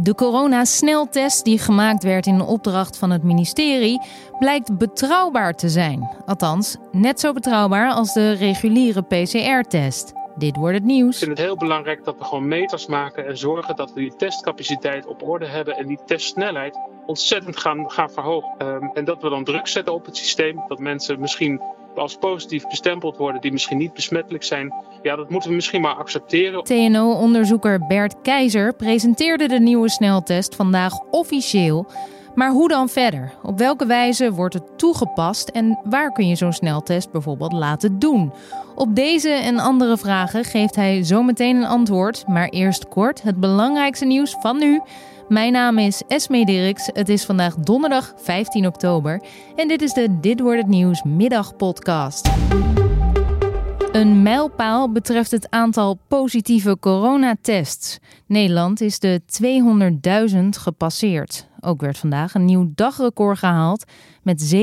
De coronasneltest die gemaakt werd in opdracht van het ministerie blijkt betrouwbaar te zijn. Althans, net zo betrouwbaar als de reguliere PCR-test. Dit wordt het nieuws. Ik vind het heel belangrijk dat we gewoon meters maken en zorgen dat we die testcapaciteit op orde hebben en die testsnelheid ontzettend gaan, gaan verhogen. Um, en dat we dan druk zetten op het systeem, dat mensen misschien als positief bestempeld worden die misschien niet besmettelijk zijn. Ja, dat moeten we misschien maar accepteren. TNO-onderzoeker Bert Keizer presenteerde de nieuwe sneltest vandaag officieel. Maar hoe dan verder? Op welke wijze wordt het toegepast en waar kun je zo'n sneltest bijvoorbeeld laten doen? Op deze en andere vragen geeft hij zometeen een antwoord. Maar eerst kort het belangrijkste nieuws van nu. Mijn naam is Esme Dirks. Het is vandaag donderdag 15 oktober. En dit is de Dit wordt het nieuws middagpodcast. Een mijlpaal betreft het aantal positieve coronatests. Nederland is de 200.000 gepasseerd. Ook werd vandaag een nieuw dagrecord gehaald met 7.833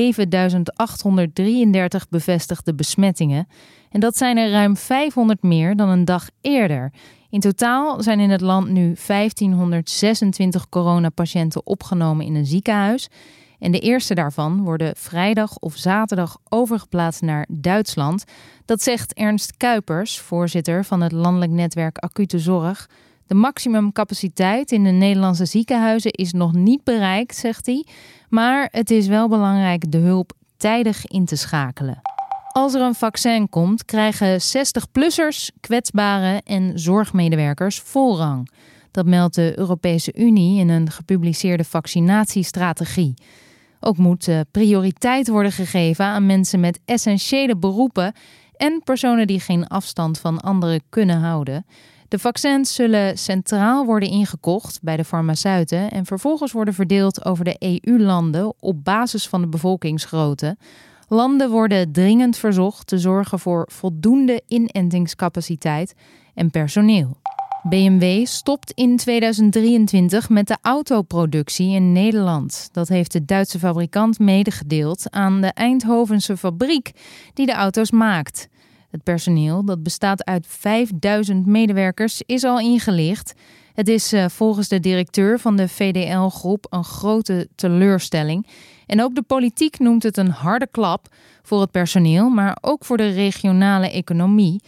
bevestigde besmettingen. En dat zijn er ruim 500 meer dan een dag eerder. In totaal zijn in het land nu 1526 coronapatiënten opgenomen in een ziekenhuis. En de eerste daarvan worden vrijdag of zaterdag overgeplaatst naar Duitsland. Dat zegt Ernst Kuipers, voorzitter van het landelijk netwerk Acute Zorg. De maximumcapaciteit in de Nederlandse ziekenhuizen is nog niet bereikt, zegt hij. Maar het is wel belangrijk de hulp tijdig in te schakelen. Als er een vaccin komt, krijgen 60-plussers, kwetsbaren en zorgmedewerkers voorrang. Dat meldt de Europese Unie in een gepubliceerde vaccinatiestrategie. Ook moet prioriteit worden gegeven aan mensen met essentiële beroepen en personen die geen afstand van anderen kunnen houden. De vaccins zullen centraal worden ingekocht bij de farmaceuten en vervolgens worden verdeeld over de EU-landen op basis van de bevolkingsgrootte. Landen worden dringend verzocht te zorgen voor voldoende inentingscapaciteit en personeel. BMW stopt in 2023 met de autoproductie in Nederland. Dat heeft de Duitse fabrikant medegedeeld aan de Eindhovense fabriek die de auto's maakt. Het personeel, dat bestaat uit 5000 medewerkers, is al ingelicht. Het is eh, volgens de directeur van de VDL-groep een grote teleurstelling. En ook de politiek noemt het een harde klap voor het personeel, maar ook voor de regionale economie.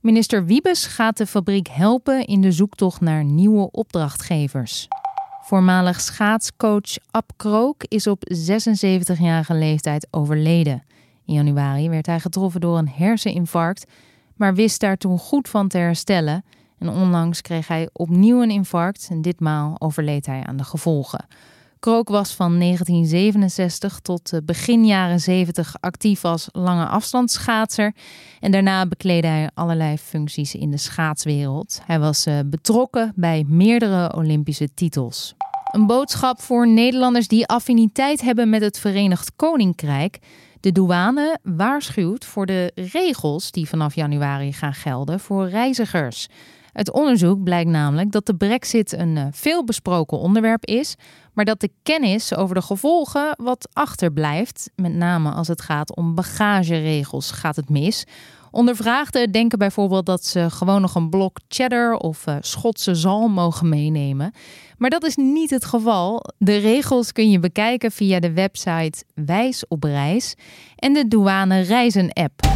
Minister Wiebes gaat de fabriek helpen in de zoektocht naar nieuwe opdrachtgevers. Voormalig schaatscoach Ab Krook is op 76-jarige leeftijd overleden. In januari werd hij getroffen door een herseninfarct, maar wist daar toen goed van te herstellen. En onlangs kreeg hij opnieuw een infarct en ditmaal overleed hij aan de gevolgen. Krook was van 1967 tot begin jaren 70 actief als lange afstandsschaatser. En daarna bekleedde hij allerlei functies in de schaatswereld. Hij was eh, betrokken bij meerdere Olympische titels. Een boodschap voor Nederlanders die affiniteit hebben met het Verenigd Koninkrijk. De douane waarschuwt voor de regels die vanaf januari gaan gelden voor reizigers. Uit onderzoek blijkt namelijk dat de brexit een uh, veelbesproken onderwerp is, maar dat de kennis over de gevolgen wat achterblijft. Met name als het gaat om bagageregels gaat het mis. Ondervraagden denken bijvoorbeeld dat ze gewoon nog een blok cheddar of uh, Schotse zalm mogen meenemen. Maar dat is niet het geval. De regels kun je bekijken via de website Wijs op Reis en de douane reizen app.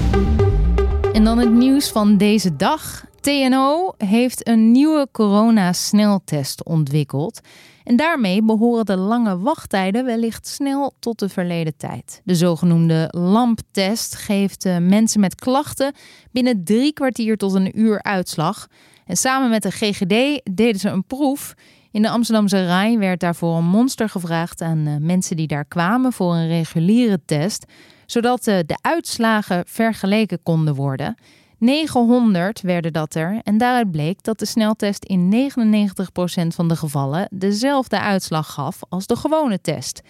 En dan het nieuws van deze dag. TNO heeft een nieuwe corona-sneltest ontwikkeld. En daarmee behoren de lange wachttijden wellicht snel tot de verleden tijd. De zogenoemde LAMP-test geeft uh, mensen met klachten binnen drie kwartier tot een uur uitslag. En samen met de GGD deden ze een proef. In de Amsterdamse Rij werd daarvoor een monster gevraagd aan uh, mensen die daar kwamen voor een reguliere test, zodat uh, de uitslagen vergeleken konden worden. 900 werden dat er en daaruit bleek dat de sneltest in 99% van de gevallen dezelfde uitslag gaf als de gewone test.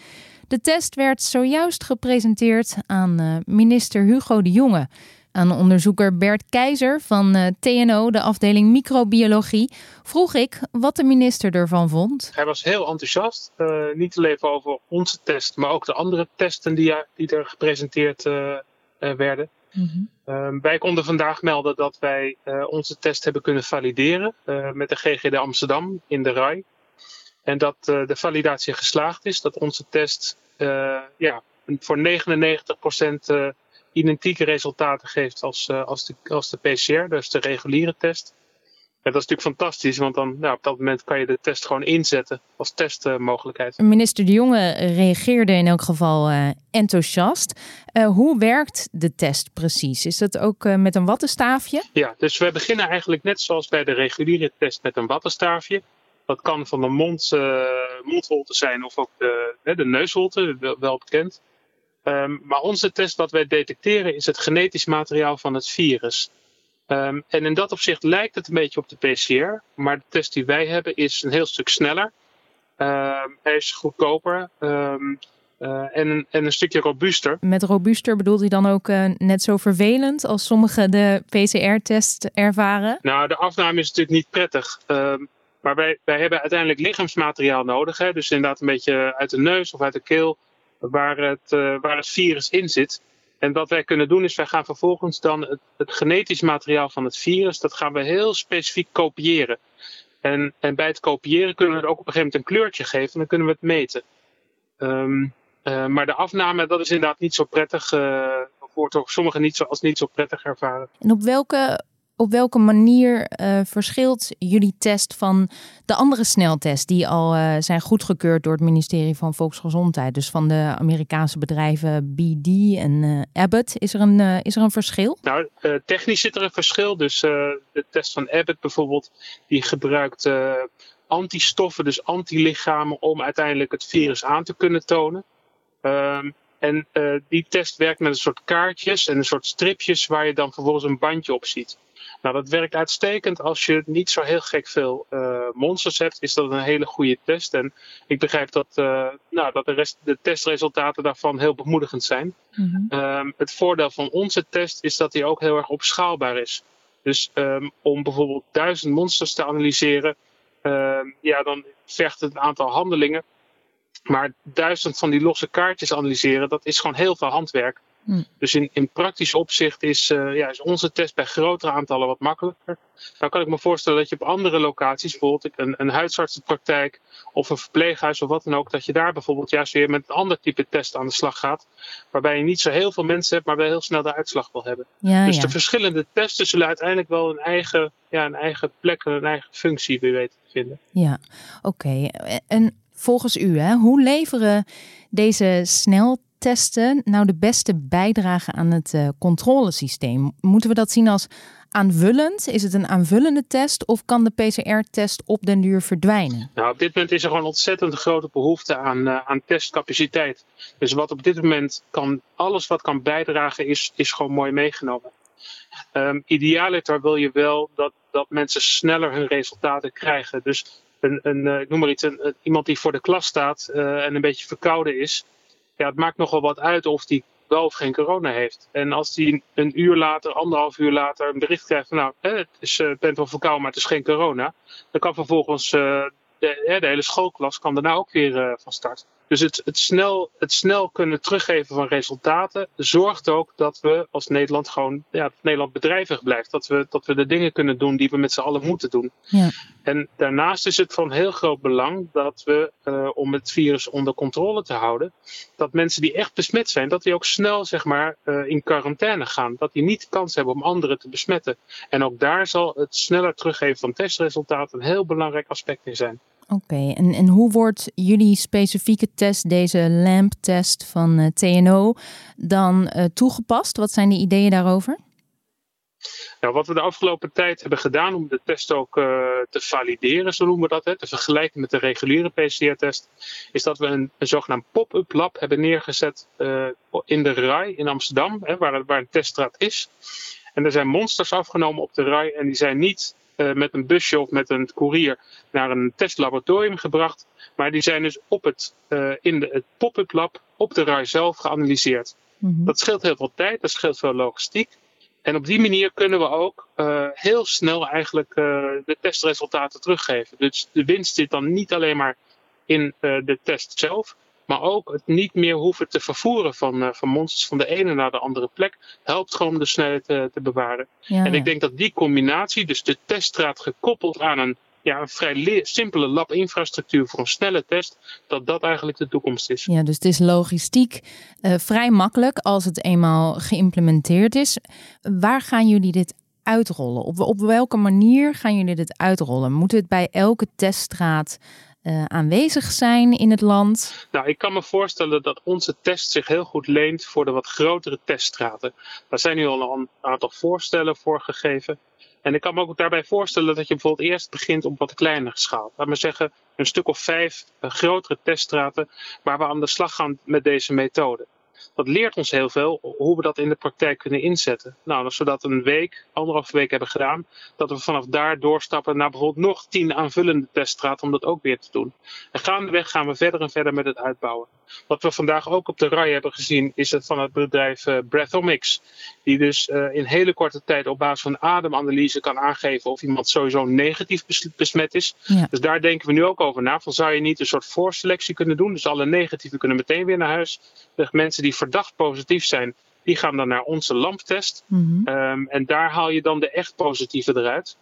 De test werd zojuist gepresenteerd aan uh, minister Hugo de Jonge. Aan onderzoeker Bert Keizer van uh, TNO, de afdeling microbiologie, vroeg ik wat de minister ervan vond. Hij was heel enthousiast, uh, niet alleen over onze test, maar ook de andere testen die, die er gepresenteerd werden. Mm -hmm. wij konden vandaag melden dat wij uh, onze test hebben kunnen valideren uh, met de GGD Amsterdam in de RAI. En dat de validatie geslaagd is, dat onze test ja, voor 99% identieke resultaten geeft als, als, de, als de PCR, dus de reguliere test. Ja, dat is natuurlijk fantastisch, want dan nou, op dat moment kan je de test gewoon inzetten als testmogelijkheid. Minister De Jonge reageerde in elk geval uh, enthousiast. Uh, hoe werkt de test precies? Is dat ook uh, met een wattenstaafje? Ja, dus we beginnen eigenlijk net zoals bij de reguliere test met een wattenstaafje. Dat kan van de mond, mondholte zijn of ook de, de neusholte, wel, wel bekend. Um, maar onze test, wat wij detecteren, is het genetisch materiaal van het virus. Um, en in dat opzicht lijkt het een beetje op de PCR, maar de test die wij hebben is een heel stuk sneller. Um, hij is goedkoper um, uh, en, en, een stukje robuuster. Met robuuster bedoelt hij dan ook uh, net zo vervelend als sommigen de PCR-test ervaren? Nou, de afname is natuurlijk niet prettig. maar wij, wij hebben uiteindelijk lichaamsmateriaal nodig. Hè? Dus inderdaad een beetje uit de neus of uit de keel waar het, uh, waar het virus in zit. En wat wij kunnen doen is, wij gaan vervolgens dan het, genetisch materiaal van het virus, dat gaan we heel specifiek kopiëren. En, en bij het kopiëren kunnen we het ook op een gegeven moment een kleurtje geven en dan kunnen we het meten. Um, uh, maar de afname, dat is inderdaad niet zo prettig, uh, wordt door sommigen niet zo, als niet zo prettig ervaren. En op welke op welke manier uh, verschilt jullie test van de andere sneltests die al uh, zijn goedgekeurd door het ministerie van Volksgezondheid? Dus van de Amerikaanse bedrijven BD en uh, Abbott. Is er een, is er een verschil? Nou, technisch zit er een verschil. Dus de test van Abbott bijvoorbeeld, die gebruikt antistoffen, dus antilichamen, om uiteindelijk het virus aan te kunnen tonen. Um, en die test werkt met een soort kaartjes en een soort stripjes waar je dan vervolgens een bandje op ziet. Nou, dat werkt uitstekend als je niet zo heel gek veel uh, monsters hebt. Is dat een hele goede test. En ik begrijp dat, uh, nou, dat de, rest, de testresultaten daarvan heel bemoedigend zijn. Mm -hmm. um, het voordeel van onze test is dat die ook heel erg opschaalbaar is. Dus um, om bijvoorbeeld duizend monsters te analyseren, uh, ja, dan vergt het een aantal handelingen. Maar duizend van die losse kaartjes analyseren, dat is gewoon heel veel handwerk. Hmm. Dus in, in praktisch opzicht is, uh, ja, is onze test bij grotere aantallen wat makkelijker. Nou kan ik me voorstellen dat je op andere locaties, bijvoorbeeld een, een huisartsenpraktijk of een verpleeghuis of wat dan ook, dat je daar bijvoorbeeld juist weer met een ander type test aan de slag gaat. Waarbij je niet zo heel veel mensen hebt, maar wel heel snel de uitslag wil hebben. Ja, dus ja. de verschillende testen zullen uiteindelijk wel een eigen, ja, een eigen plek en een eigen functie weer weten te vinden. Ja, oké. Okay. En volgens u, hè, hoe leveren deze snel testen nou de beste bijdrage aan het uh, controlesysteem? Moeten we dat zien als aanvullend? Is het een aanvullende test of kan de PCR-test op den duur verdwijnen? Nou, op dit moment is er gewoon ontzettend grote behoefte aan, uh, aan testcapaciteit. Dus wat op dit moment kan, alles wat kan bijdragen, is, is gewoon mooi meegenomen. Um, idealiter wil je wel dat, dat mensen sneller hun resultaten krijgen. Dus een, uh, ik noem maar iets, een, iemand die voor de klas staat uh, en een beetje verkouden is, ja, het maakt nogal wat uit of die wel of geen corona heeft. En als die een uur later, anderhalf uur later, een bericht krijgt van nou, het is, uh, bent wel verkouden, maar het is geen corona. Dan kan vervolgens uh, de, de, hele schoolklas kan daarna ook weer van start. Dus het, het, snel, het snel kunnen teruggeven van resultaten zorgt ook dat we als Nederland gewoon, ja, Nederland bedrijvig blijft. Dat we, dat we de dingen kunnen doen die we met z'n allen moeten doen. Ja. En daarnaast is het van heel groot belang dat we, uh, om het virus onder controle te houden, dat mensen die echt besmet zijn, dat die ook snel zeg maar uh, in quarantaine gaan. Dat die niet de kans hebben om anderen te besmetten. En ook daar zal het sneller teruggeven van testresultaten een heel belangrijk aspect in zijn. Oké, en, en hoe wordt jullie specifieke test, deze LAMP-test van uh, TNO, dan uh, toegepast? Wat zijn de ideeën daarover? Nou, wat we de afgelopen tijd hebben gedaan om de test ook uh, te valideren, zo noemen we dat, hè, te vergelijken met de reguliere PCR-test, is dat we een, een zogenaamd pop-up lab hebben neergezet in de RAI in Amsterdam, hè, waar, waar een teststraat is. En er zijn monsters afgenomen op de RAI en die zijn niet met een busje of met een koerier naar een testlaboratorium gebracht. Maar die zijn dus op het, uh, in de, het pop-up lab op de RAI zelf geanalyseerd. Mhm. Dat scheelt heel veel tijd, dat scheelt veel logistiek. En op die manier kunnen we ook uh, heel snel eigenlijk de testresultaten teruggeven. Dus de winst zit dan niet alleen maar in de test zelf, maar ook het niet meer hoeven te vervoeren van, uh, van monsters van de ene naar de andere plek, helpt gewoon de snelheid te, te bewaren. Ja, en ik denk dat die combinatie, dus de teststraat gekoppeld aan een ja, een vrij simpele lab-infrastructuur voor een snelle test, dat dat eigenlijk de toekomst is. Ja, dus het is logistiek uh, vrij makkelijk als het eenmaal geïmplementeerd is. Waar gaan jullie dit uitrollen? Op, op welke manier gaan jullie dit uitrollen? Moet het bij elke teststraat uh, aanwezig zijn in het land? Nou, ik kan me voorstellen dat onze test zich heel goed leent voor de wat grotere teststraten. Daar zijn nu al een aantal voorstellen voor gegeven. En ik kan me ook daarbij voorstellen dat je bijvoorbeeld eerst begint op wat kleinere schaal. Laat maar zeggen, een stuk of vijf uh, grotere teststraten waar we aan de slag gaan met deze methode dat leert ons heel veel hoe we dat in de praktijk kunnen inzetten. Nou, als we dat een week, anderhalve week hebben gedaan, dat we vanaf daar doorstappen naar bijvoorbeeld nog tien aanvullende teststraten om dat ook weer te doen. En gaandeweg gaan we verder en verder met het uitbouwen. Wat we vandaag ook op de rij hebben gezien, is het van het bedrijf uh, Breathomics. Die dus uh, in hele korte tijd op basis van ademanalyse kan aangeven of iemand sowieso negatief besmet is. Ja. Dus daar denken we nu ook over na. Van zou je niet een soort voorselectie kunnen doen? Dus alle negatieve kunnen meteen weer naar huis. De mensen die verdacht positief zijn, die gaan dan naar onze lamptest. Mm um, en daar haal je dan de echt positieve eruit.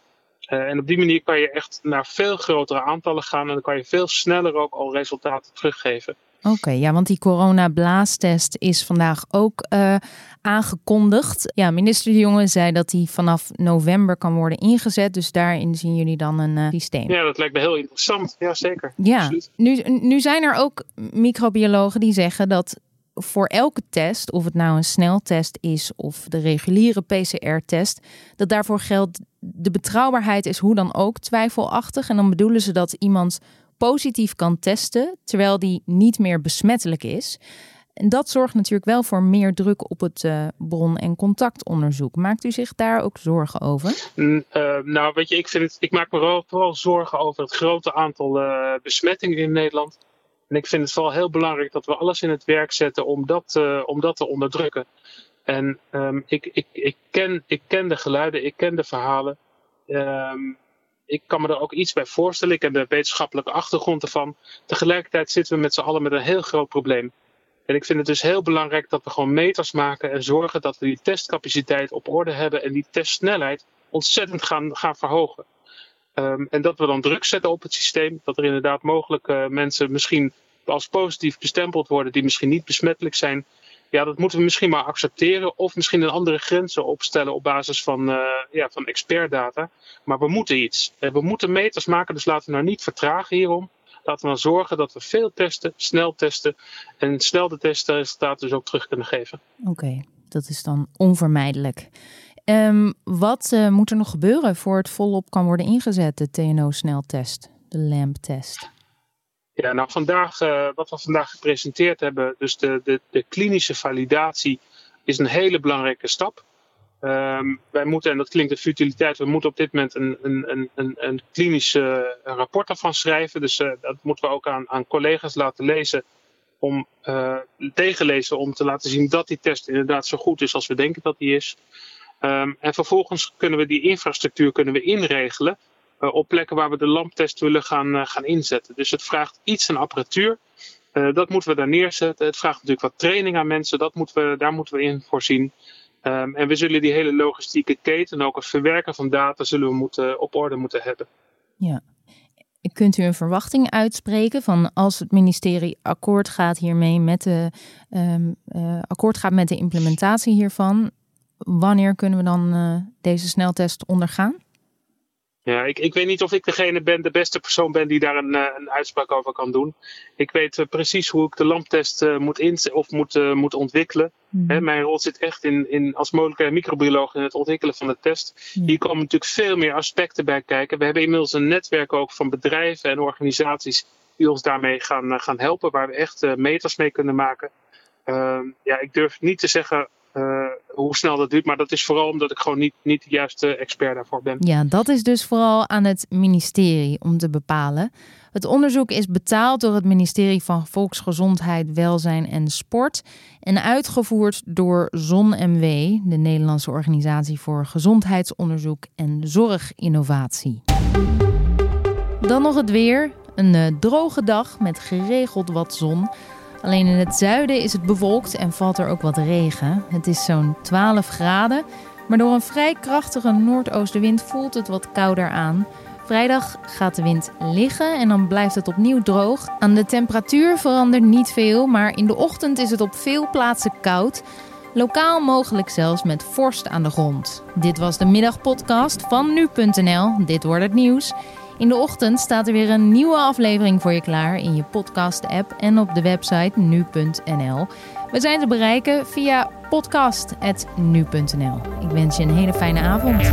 Uh, en op die manier kan je echt naar veel grotere aantallen gaan en dan kan je veel sneller ook al resultaten teruggeven. Oké, ja, want die corona-blaastest is vandaag ook uh, aangekondigd. Ja, minister De Jonge zei dat die vanaf november kan worden ingezet. Dus daarin zien jullie dan een uh, systeem. Ja, dat lijkt me heel interessant. Ja, zeker. Ja, nu, nu zijn er ook microbiologen die zeggen dat voor elke test, of het nou een sneltest is of de reguliere PCR-test, dat daarvoor geldt de betrouwbaarheid is hoe dan ook twijfelachtig. En dan bedoelen ze dat iemand positief kan testen terwijl die niet meer besmettelijk is. En dat zorgt natuurlijk wel voor meer druk op het uh, bron- en contactonderzoek. Maakt u zich daar ook zorgen over? Uh, nou, weet je, ik, ik maak me vooral, zorgen over het grote aantal uh, besmettingen in Nederland. En ik vind het vooral heel belangrijk dat we alles in het werk zetten om dat, uh, om dat te onderdrukken. En um, ik, ik, ik, ken, ik ken de geluiden, ik ken de verhalen. Um, ik kan me er ook iets bij voorstellen. Ik heb de wetenschappelijke achtergrond ervan. Tegelijkertijd zitten we met z'n allen met een heel groot probleem. En ik vind het dus heel belangrijk dat we gewoon meters maken en zorgen dat we die testcapaciteit op orde hebben en die testsnelheid ontzettend gaan, gaan verhogen. Um, en dat we dan druk zetten op het systeem. Dat er inderdaad mogelijk uh, mensen misschien als positief bestempeld worden die misschien niet besmettelijk zijn. Ja, dat moeten we misschien maar accepteren. Of misschien een andere grenzen opstellen op basis van, uh, ja, van expertdata. Maar we moeten iets. Uh, we moeten meters maken, dus laten we nou niet vertragen hierom. Laten we dan zorgen dat we veel testen, snel testen. En snel de testresultaten dus ook terug kunnen geven. Oké, dat is dan onvermijdelijk. Um, wat uh, moet er nog gebeuren voor het volop kan worden ingezet, de TNO-sneltest, de LAMP-test? Ja, nou vandaag, uh, wat we vandaag gepresenteerd hebben, dus de, de, de klinische validatie, is een hele belangrijke stap. Um, wij moeten, en dat klinkt de futiliteit, we moeten op dit moment een, een, een, een klinisch uh, rapport ervan schrijven. Dus dat moeten we ook aan, aan collega's laten lezen, om tegenlezen, om te laten zien dat die test inderdaad zo goed is als we denken dat die is. Um, en vervolgens kunnen we die infrastructuur kunnen we inregelen uh, op plekken waar we de lamptest willen gaan, uh, gaan inzetten. Dus het vraagt iets aan apparatuur. Uh, dat moeten we daar neerzetten. Het vraagt natuurlijk wat training aan mensen. Dat moeten we, daar moeten we in voorzien. Um, en we zullen die hele logistieke keten en ook het verwerken van data zullen we moeten, op orde moeten hebben. Ja. Kunt u een verwachting uitspreken van als het ministerie akkoord gaat hiermee met de um, akkoord gaat met de implementatie hiervan, wanneer kunnen we dan uh, deze sneltest ondergaan? Ja, ik, ik weet niet of ik degene ben, de beste persoon ben die daar een, uh, een uitspraak over kan doen. Ik weet uh, precies hoe ik de lamptest moet, in, of moet, moet ontwikkelen. Mm. Hè, mijn rol zit echt in, in, als moleculair microbioloog in het ontwikkelen van de test. Mm. Hier komen natuurlijk veel meer aspecten bij kijken. We hebben inmiddels een netwerk ook van bedrijven en organisaties die ons daarmee gaan, gaan helpen, waar we echt meters mee kunnen maken. Ehm, ja, ik durf niet te zeggen uh, hoe snel dat duurt. Maar dat is vooral omdat ik gewoon niet, niet de juiste expert daarvoor ben. Ja, dat is dus vooral aan het ministerie om te bepalen. Het onderzoek is betaald door het ministerie van Volksgezondheid, Welzijn en Sport en uitgevoerd door ZonMW, de Nederlandse organisatie voor gezondheidsonderzoek en zorginnovatie. Dan nog het weer. Een uh, droge dag met geregeld wat zon. Alleen in het zuiden is het bewolkt en valt er ook wat regen. Het is zo'n 12 graden, maar door een vrij krachtige noordoostenwind voelt het wat kouder aan. Vrijdag gaat de wind liggen en dan blijft het opnieuw droog. Aan de temperatuur verandert niet veel, maar in de ochtend is het op veel plaatsen koud. Lokaal mogelijk zelfs met vorst aan de grond. Dit was de middagpodcast van nu.nl. Dit wordt het nieuws. In de ochtend staat er weer een nieuwe aflevering voor je klaar in je podcast-app en op de website nu.nl. We zijn te bereiken via podcast.nu.nl. Ik wens je een hele fijne avond.